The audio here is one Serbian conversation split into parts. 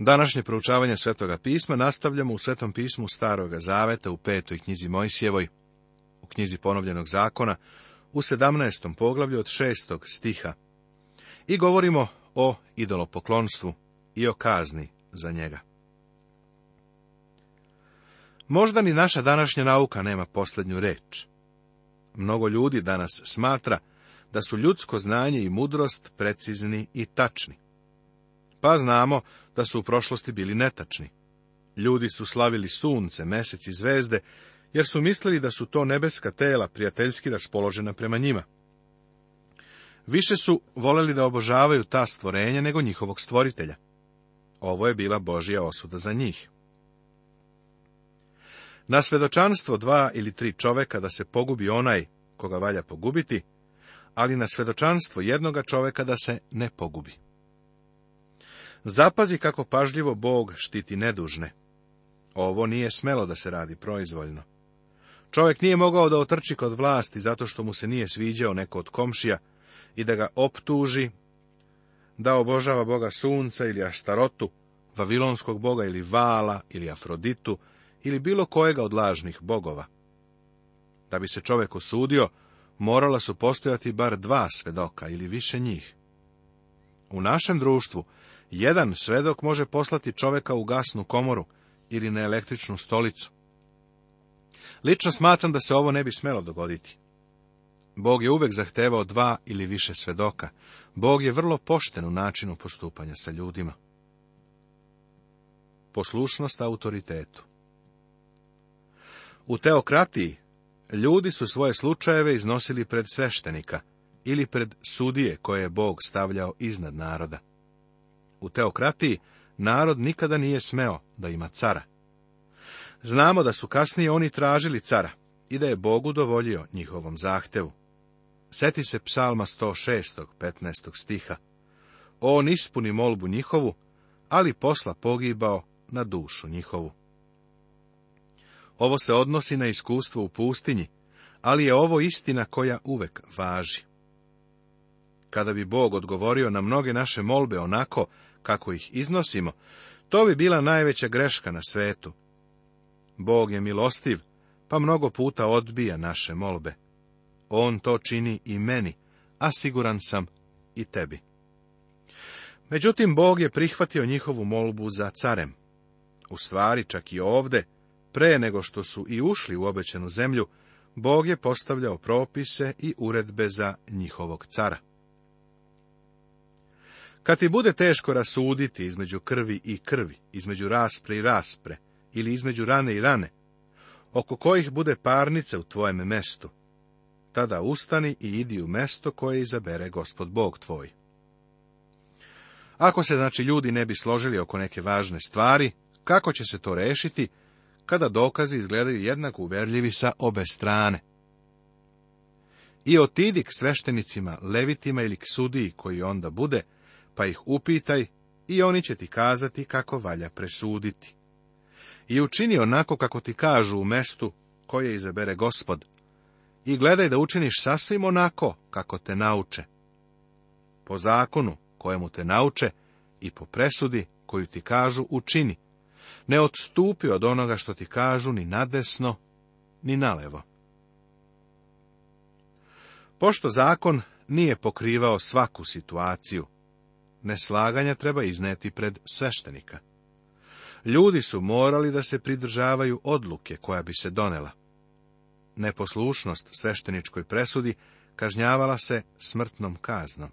Današnje proučavanje Svetoga pisma nastavljamo u Svetom pismu Staroga Zaveta u petoj knjizi Mojsijevoj, u knjizi ponovljenog zakona, u sedamnaestom poglavlju od šestog stiha. I govorimo o idolopoklonstvu i o kazni za njega. Možda ni naša današnja nauka nema posljednju reč. Mnogo ljudi danas smatra da su ljudsko znanje i mudrost precizni i tačni pa znamo da su u prošlosti bili netačni. Ljudi su slavili sunce, mesec i zvezde, jer su mislili da su to nebeska tela prijateljski raspoložena prema njima. Više su voleli da obožavaju ta stvorenja nego njihovog stvoritelja. Ovo je bila Božja osuda za njih. Na svedočanstvo dva ili tri čoveka da se pogubi onaj koga valja pogubiti, ali na svedočanstvo jednoga čoveka da se ne pogubi. Zapazi kako pažljivo Bog štiti nedužne. Ovo nije smelo da se radi proizvoljno. Čovjek nije mogao da otrči kod vlasti zato što mu se nije sviđao neko od komšija i da ga optuži da obožava boga sunca ili aštarotu, vavilonskog boga ili vala ili afroditu ili bilo kojega od lažnih bogova. Da bi se čovjek osudio, morala su postojati bar dva svedoka ili više njih. U našem društvu jedan svedok može poslati čoveka u gasnu komoru ili na električnu stolicu. Lično smatram da se ovo ne bi smelo dogoditi. Bog je uvek zahtevao dva ili više svedoka. Bog je vrlo pošten u načinu postupanja sa ljudima. Poslušnost autoritetu U teokratiji ljudi su svoje slučajeve iznosili pred sveštenika ili pred sudije koje je Bog stavljao iznad naroda. U teokratiji narod nikada nije smeo da ima cara. Znamo da su kasnije oni tražili cara i da je Bog udovoljio njihovom zahtevu. Seti se psalma 106. 15. stiha. On ispuni molbu njihovu, ali posla pogibao na dušu njihovu. Ovo se odnosi na iskustvo u pustinji, ali je ovo istina koja uvek važi. Kada bi Bog odgovorio na mnoge naše molbe onako kako ih iznosimo, to bi bila najveća greška na svetu. Bog je milostiv, pa mnogo puta odbija naše molbe. On to čini i meni, a siguran sam i tebi. Međutim, Bog je prihvatio njihovu molbu za carem. U stvari, čak i ovde, pre nego što su i ušli u obećenu zemlju, Bog je postavljao propise i uredbe za njihovog cara. Kad ti bude teško rasuditi između krvi i krvi, između raspre i raspre, ili između rane i rane, oko kojih bude parnice u tvojem mestu, tada ustani i idi u mesto koje izabere gospod Bog tvoj. Ako se znači ljudi ne bi složili oko neke važne stvari, kako će se to rešiti, kada dokazi izgledaju jednako uverljivi sa obe strane? I otidi k sveštenicima, levitima ili k sudiji koji onda bude, pa ih upitaj i oni će ti kazati kako valja presuditi. I učini onako kako ti kažu u mestu koje izabere gospod, i gledaj da učiniš sasvim onako kako te nauče. Po zakonu kojemu te nauče i po presudi koju ti kažu učini, ne odstupi od onoga što ti kažu ni nadesno, ni nalevo. Pošto zakon nije pokrivao svaku situaciju, neslaganja treba izneti pred sveštenika. Ljudi su morali da se pridržavaju odluke koja bi se donela. Neposlušnost svešteničkoj presudi kažnjavala se smrtnom kaznom.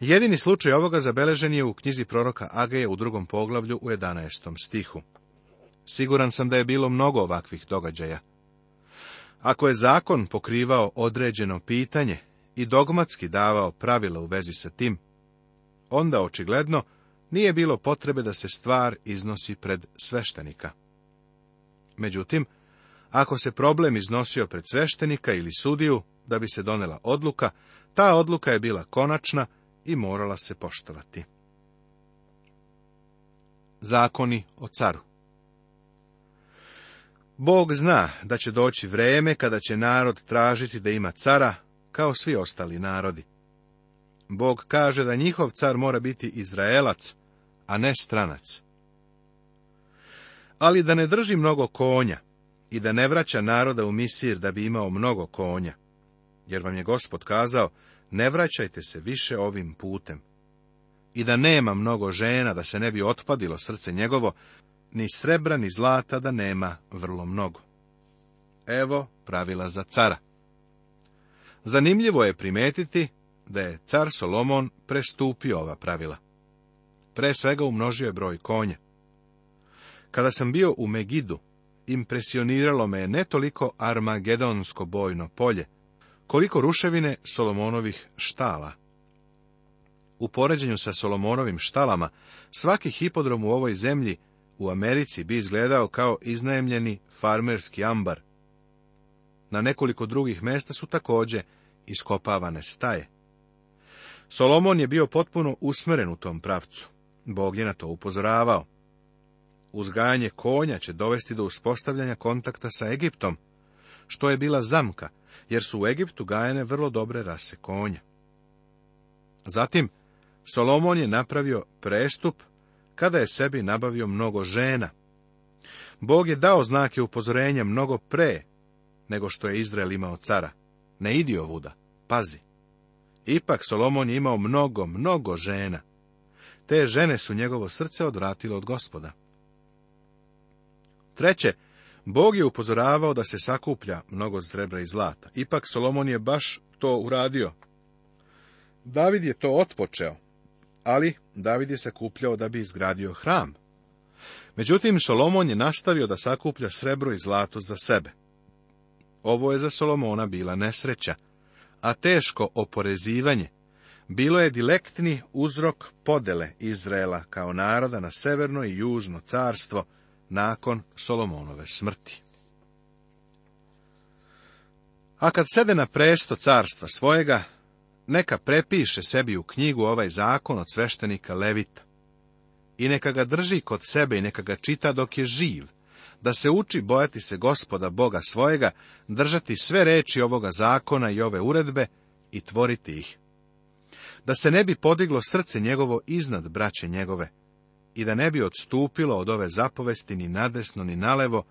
Jedini slučaj ovoga zabeležen je u knjizi proroka Ageja u drugom poglavlju u 11. stihu. Siguran sam da je bilo mnogo ovakvih događaja. Ako je zakon pokrivao određeno pitanje i dogmatski davao pravila u vezi sa tim, onda očigledno nije bilo potrebe da se stvar iznosi pred sveštenika. Međutim, ako se problem iznosio pred sveštenika ili sudiju da bi se donela odluka, ta odluka je bila konačna i morala se poštovati. Zakoni o caru Bog zna da će doći vreme kada će narod tražiti da ima cara, kao svi ostali narodi. Bog kaže da njihov car mora biti Izraelac, a ne stranac. Ali da ne drži mnogo konja i da ne vraća naroda u Misir da bi imao mnogo konja, jer vam je gospod kazao, ne vraćajte se više ovim putem. I da nema mnogo žena, da se ne bi otpadilo srce njegovo, ni srebra, ni zlata da nema vrlo mnogo. Evo pravila za cara. Zanimljivo je primetiti da je car Solomon prestupio ova pravila. Pre svega umnožio je broj konja. Kada sam bio u Megidu, impresioniralo me je ne toliko armagedonsko bojno polje, koliko ruševine Solomonovih štala. U poređenju sa Solomonovim štalama, svaki hipodrom u ovoj zemlji u Americi bi izgledao kao iznajemljeni farmerski ambar. Na nekoliko drugih mesta su također iskopavane staje. Solomon je bio potpuno usmeren u tom pravcu. Bog je na to upozoravao. Uzgajanje konja će dovesti do uspostavljanja kontakta sa Egiptom, što je bila zamka, jer su u Egiptu gajene vrlo dobre rase konja. Zatim, Solomon je napravio prestup kada je sebi nabavio mnogo žena. Bog je dao znake upozorenja mnogo pre nego što je Izrael imao cara. Ne idi ovuda, pazi. Ipak Solomon je imao mnogo, mnogo žena. Te žene su njegovo srce odvratile od gospoda. Treće, Bog je upozoravao da se sakuplja mnogo srebra i zlata. Ipak Solomon je baš to uradio. David je to otpočeo, ali David je sakupljao da bi izgradio hram. Međutim, Solomon je nastavio da sakuplja srebro i zlato za sebe. Ovo je za Solomona bila nesreća, a teško oporezivanje, bilo je dilektni uzrok podele Izraela kao naroda na severno i južno carstvo nakon Solomonove smrti. A kad sede na presto carstva svojega, neka prepiše sebi u knjigu ovaj zakon od sveštenika Levita. I neka ga drži kod sebe i neka ga čita dok je živ, da se uči bojati se gospoda Boga svojega, držati sve reči ovoga zakona i ove uredbe i tvoriti ih. Da se ne bi podiglo srce njegovo iznad braće njegove i da ne bi odstupilo od ove zapovesti ni nadesno ni nalevo,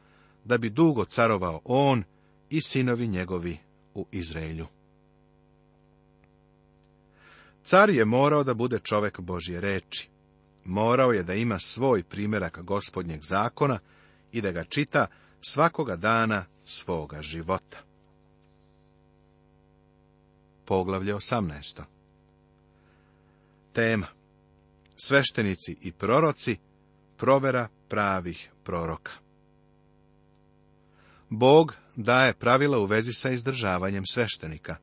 da bi dugo carovao on i sinovi njegovi u Izraelju. Car je morao da bude čovek Božje reči. Morao je da ima svoj primjerak gospodnjeg zakona, i da ga čita svakoga dana svoga života. Poglavlje 18. Tema Sveštenici i proroci provera pravih proroka. Bog daje pravila u vezi sa izdržavanjem sveštenika.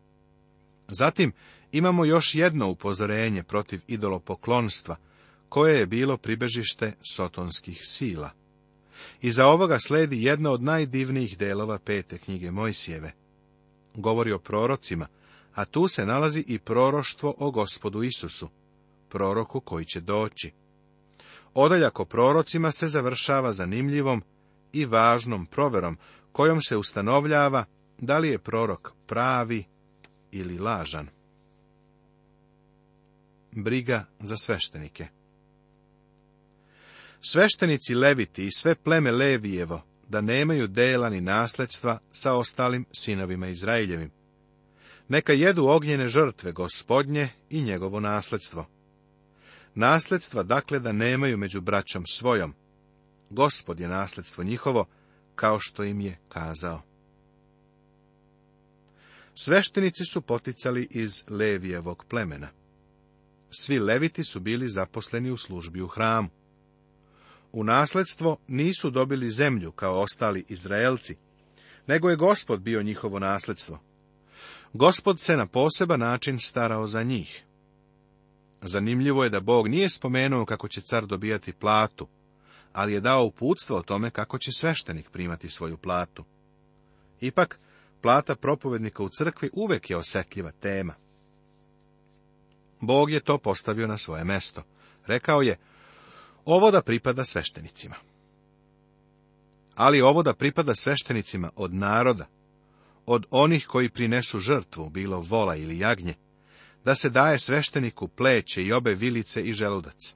Zatim imamo još jedno upozorenje protiv idolopoklonstva, koje je bilo pribežište sotonskih sila. Iza ovoga sledi jedna od najdivnijih delova pete knjige Mojsijeve. Govori o prorocima, a tu se nalazi i proroštvo o gospodu Isusu, proroku koji će doći. Odaljak o prorocima se završava zanimljivom i važnom proverom, kojom se ustanovljava da li je prorok pravi ili lažan. Briga za sveštenike Sveštenici Leviti i sve pleme Levijevo, da nemaju dela ni nasledstva sa ostalim sinovima Izraeljevim. Neka jedu ognjene žrtve gospodnje i njegovo nasledstvo. Nasledstva dakle da nemaju među braćom svojom. Gospod je nasledstvo njihovo, kao što im je kazao. Sveštenici su poticali iz Levijevog plemena. Svi leviti su bili zaposleni u službi u hramu u nasledstvo nisu dobili zemlju kao ostali Izraelci, nego je Gospod bio njihovo nasledstvo. Gospod se na poseban način starao za njih. Zanimljivo je da Bog nije spomenuo kako će car dobijati platu, ali je dao uputstvo o tome kako će sveštenik primati svoju platu. Ipak, plata propovednika u crkvi uvek je osekljiva tema. Bog je to postavio na svoje mesto. Rekao je, ovo da pripada sveštenicima. Ali ovo da pripada sveštenicima od naroda, od onih koji prinesu žrtvu, bilo vola ili jagnje, da se daje svešteniku pleće i obe vilice i želudac.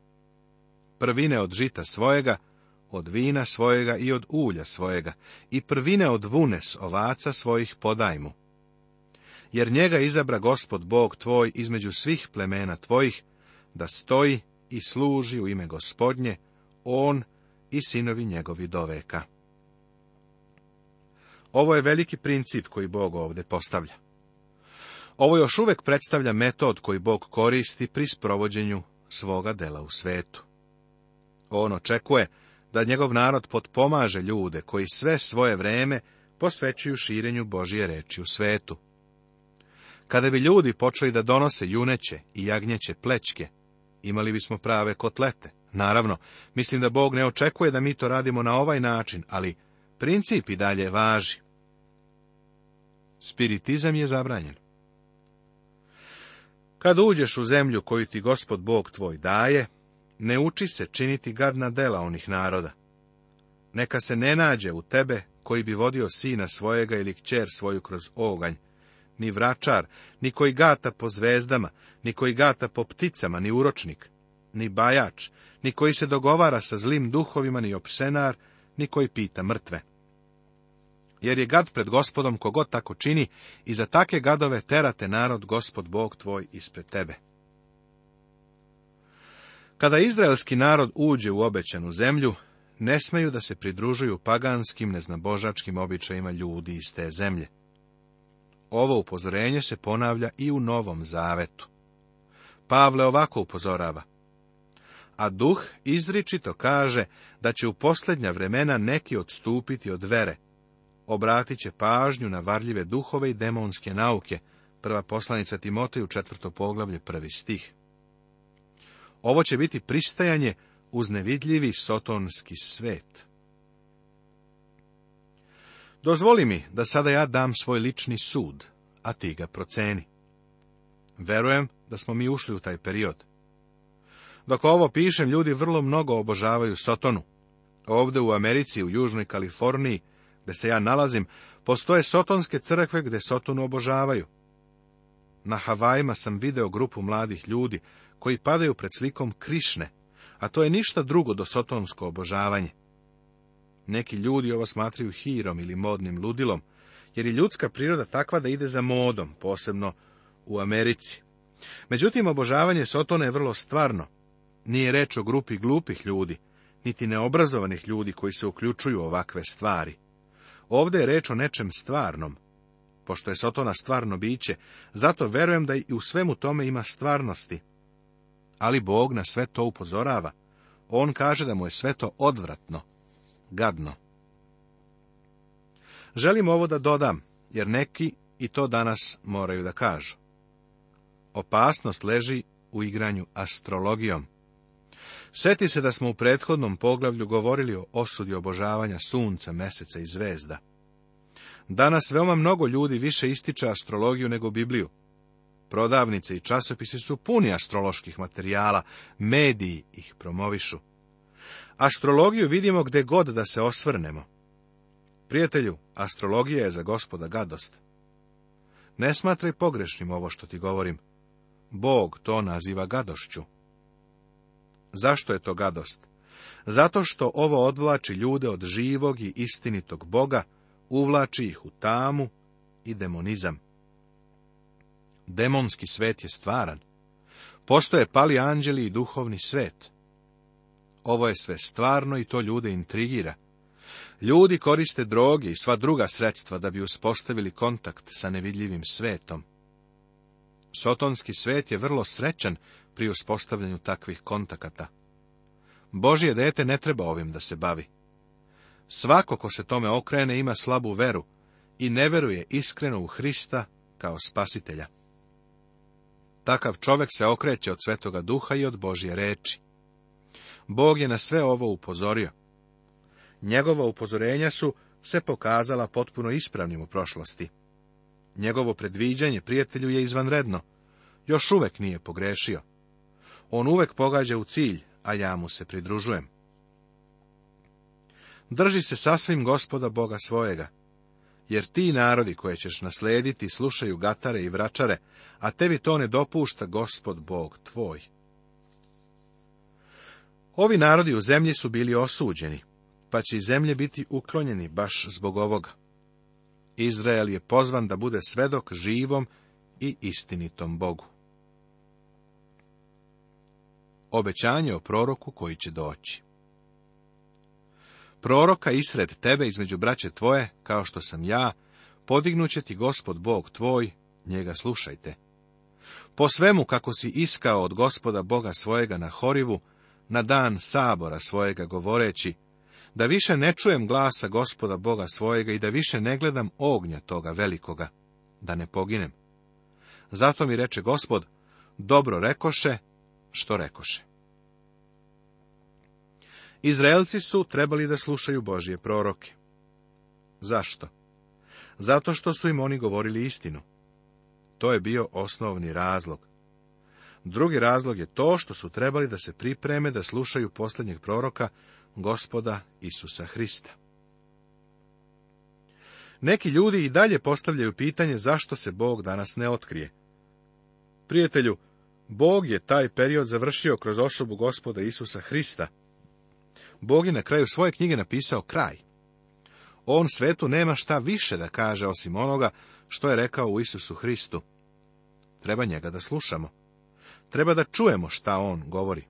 Prvine od žita svojega, od vina svojega i od ulja svojega, i prvine od vunes ovaca svojih podajmu. Jer njega izabra gospod Bog tvoj između svih plemena tvojih, da stoji i služi u ime gospodnje, on i sinovi njegovi doveka. Ovo je veliki princip koji Bog ovdje postavlja. Ovo još uvek predstavlja metod koji Bog koristi pri sprovođenju svoga dela u svetu. On očekuje da njegov narod potpomaže ljude koji sve svoje vreme posvećuju širenju Božije reči u svetu. Kada bi ljudi počeli da donose juneće i jagnjeće plećke, imali bismo prave kotlete. Naravno, mislim da Bog ne očekuje da mi to radimo na ovaj način, ali princip i dalje važi. Spiritizam je zabranjen. Kad uđeš u zemlju koju ti gospod Bog tvoj daje, ne uči se činiti gadna dela onih naroda. Neka se ne nađe u tebe koji bi vodio sina svojega ili kćer svoju kroz oganj, ni vračar, ni koji gata po zvezdama, ni koji gata po pticama, ni uročnik, ni bajač, ni koji se dogovara sa zlim duhovima, ni opsenar, ni koji pita mrtve. Jer je gad pred gospodom kogod tako čini, i za take gadove terate narod gospod Bog tvoj ispred tebe. Kada izraelski narod uđe u obećanu zemlju, ne smeju da se pridružuju paganskim, neznabožačkim običajima ljudi iz te zemlje. Ovo upozorenje se ponavlja i u Novom Zavetu. Pavle ovako upozorava. A duh izričito kaže da će u posljednja vremena neki odstupiti od vere. Obratit će pažnju na varljive duhove i demonske nauke. Prva poslanica Timoteju, četvrto poglavlje, prvi stih. Ovo će biti pristajanje uz nevidljivi sotonski svet. Dozvoli mi da sada ja dam svoj lični sud, a ti ga proceni. Verujem da smo mi ušli u taj period. Dok ovo pišem, ljudi vrlo mnogo obožavaju Sotonu. Ovde u Americi, u Južnoj Kaliforniji, gde se ja nalazim, postoje sotonske crkve gde Sotonu obožavaju. Na Havajima sam video grupu mladih ljudi koji padaju pred slikom Krišne, a to je ništa drugo do sotonsko obožavanje. Neki ljudi ovo smatraju hirom ili modnim ludilom, jer je ljudska priroda takva da ide za modom, posebno u Americi. Međutim, obožavanje Sotone je vrlo stvarno. Nije reč o grupi glupih ljudi, niti neobrazovanih ljudi koji se uključuju u ovakve stvari. Ovdje je reč o nečem stvarnom. Pošto je Sotona stvarno biće, zato verujem da i u svemu tome ima stvarnosti. Ali Bog na sve to upozorava. On kaže da mu je sve to odvratno gadno. Želim ovo da dodam, jer neki i to danas moraju da kažu. Opasnost leži u igranju astrologijom. Sjeti se da smo u prethodnom poglavlju govorili o osudi obožavanja sunca, meseca i zvezda. Danas veoma mnogo ljudi više ističe astrologiju nego Bibliju. Prodavnice i časopisi su puni astroloških materijala, mediji ih promovišu. Astrologiju vidimo gdje god da se osvrnemo. Prijatelju, astrologija je za gospoda gadost. Ne smatraj pogrešnim ovo što ti govorim. Bog to naziva gadošću. Zašto je to gadost? Zato što ovo odvlači ljude od živog i istinitog Boga, uvlači ih u tamu i demonizam. Demonski svet je stvaran. Postoje pali anđeli i duhovni svet. Ovo je sve stvarno i to ljude intrigira. Ljudi koriste droge i sva druga sredstva da bi uspostavili kontakt sa nevidljivim svetom. Sotonski svet je vrlo srećan pri uspostavljanju takvih kontakata. Božje dete ne treba ovim da se bavi. Svako ko se tome okrene ima slabu veru i ne veruje iskreno u Hrista kao spasitelja. Takav čovek se okreće od svetoga duha i od Božje reči. Bog je na sve ovo upozorio. Njegova upozorenja su se pokazala potpuno ispravnim u prošlosti. Njegovo predviđanje prijatelju je izvanredno. Još uvek nije pogrešio. On uvek pogađa u cilj, a ja mu se pridružujem. Drži se sasvim gospoda Boga svojega, jer ti narodi koje ćeš naslediti slušaju gatare i vračare, a tebi to ne dopušta gospod Bog tvoj. Ovi narodi u zemlji su bili osuđeni, pa će i zemlje biti uklonjeni baš zbog ovoga. Izrael je pozvan da bude svedok živom i istinitom Bogu. Obećanje o proroku koji će doći Proroka isred tebe između braće tvoje, kao što sam ja, podignuće ti gospod Bog tvoj, njega slušajte. Po svemu kako si iskao od gospoda Boga svojega na horivu, na dan sabora svojega govoreći, da više ne čujem glasa gospoda Boga svojega i da više ne gledam ognja toga velikoga, da ne poginem. Zato mi reče gospod, dobro rekoše, što rekoše. Izraelci su trebali da slušaju Božije proroke. Zašto? Zato što su im oni govorili istinu. To je bio osnovni razlog. Drugi razlog je to što su trebali da se pripreme da slušaju posljednjeg proroka, gospoda Isusa Hrista. Neki ljudi i dalje postavljaju pitanje zašto se Bog danas ne otkrije. Prijatelju, Bog je taj period završio kroz osobu gospoda Isusa Hrista. Bog je na kraju svoje knjige napisao kraj. On svetu nema šta više da kaže osim onoga što je rekao u Isusu Hristu. Treba njega da slušamo. Treba da čujemo šta on govori.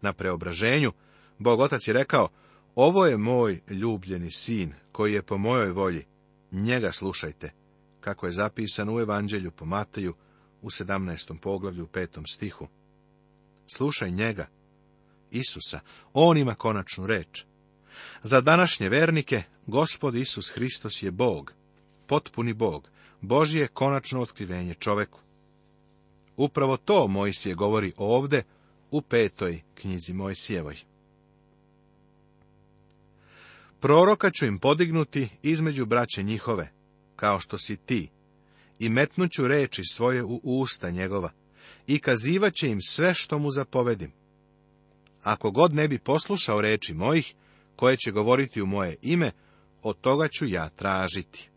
Na preobraženju, Bog otac je rekao, ovo je moj ljubljeni sin, koji je po mojoj volji, njega slušajte, kako je zapisano u evanđelju po Mateju u 17. poglavlju u 5. stihu. Slušaj njega, Isusa, on ima konačnu reč. Za današnje vernike, gospod Isus Hristos je Bog, potpuni Bog, je konačno otkrivenje čoveku. Upravo to Mojsije govori ovde u petoj knjizi Mojsijevoj. Proroka ću im podignuti između braće njihove, kao što si ti, i metnuću reči svoje u usta njegova, i kazivaće im sve što mu zapovedim. Ako god ne bi poslušao reči mojih, koje će govoriti u moje ime, od toga ću ja tražiti.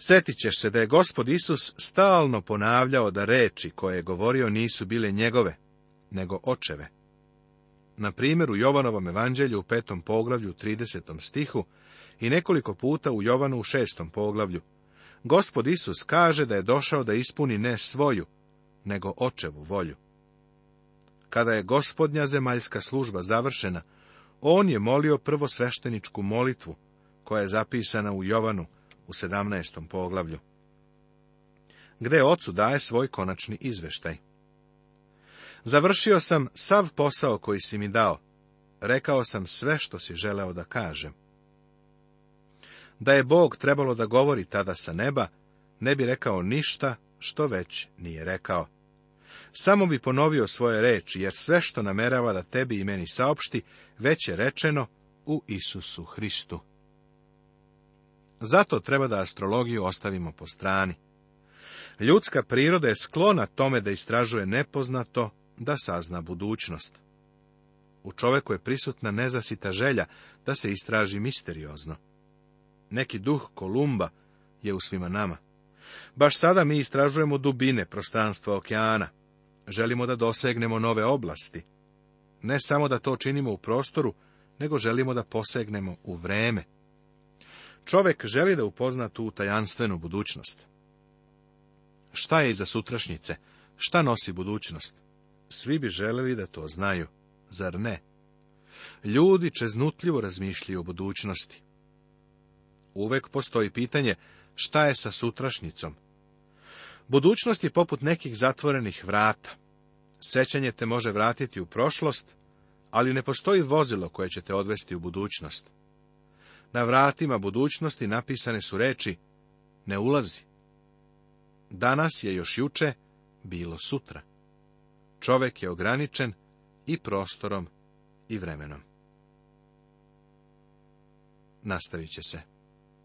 Sjetit ćeš se da je gospod Isus stalno ponavljao da reči koje je govorio nisu bile njegove, nego očeve. Na primjer u Jovanovom evanđelju u petom poglavlju 30. stihu i nekoliko puta u Jovanu u šestom poglavlju. Gospod Isus kaže da je došao da ispuni ne svoju, nego očevu volju. Kada je gospodnja zemaljska služba završena, on je molio prvo svešteničku molitvu, koja je zapisana u Jovanu, u 17. poglavlju, gde ocu daje svoj konačni izveštaj. Završio sam sav posao koji si mi dao. Rekao sam sve što si želeo da kažem. Da je Bog trebalo da govori tada sa neba, ne bi rekao ništa što već nije rekao. Samo bi ponovio svoje reči, jer sve što namerava da tebi i meni saopšti, već je rečeno u Isusu Hristu. Zato treba da astrologiju ostavimo po strani. Ljudska priroda je sklona tome da istražuje nepoznato, da sazna budućnost. U čoveku je prisutna nezasita želja da se istraži misteriozno. Neki duh Kolumba je u svima nama. Baš sada mi istražujemo dubine prostranstva okeana. Želimo da dosegnemo nove oblasti. Ne samo da to činimo u prostoru, nego želimo da posegnemo u vreme. Čovek želi da upozna tu tajanstvenu budućnost. Šta je iza sutrašnjice? Šta nosi budućnost? Svi bi želeli da to znaju, zar ne? Ljudi čeznutljivo razmišljaju o budućnosti. Uvek postoji pitanje šta je sa sutrašnjicom. Budućnost je poput nekih zatvorenih vrata. Sećanje te može vratiti u prošlost, ali ne postoji vozilo koje će te odvesti u budućnost na vratima budućnosti napisane su reči ne ulazi. Danas je još juče bilo sutra. Čovek je ograničen i prostorom i vremenom. Nastavit će se.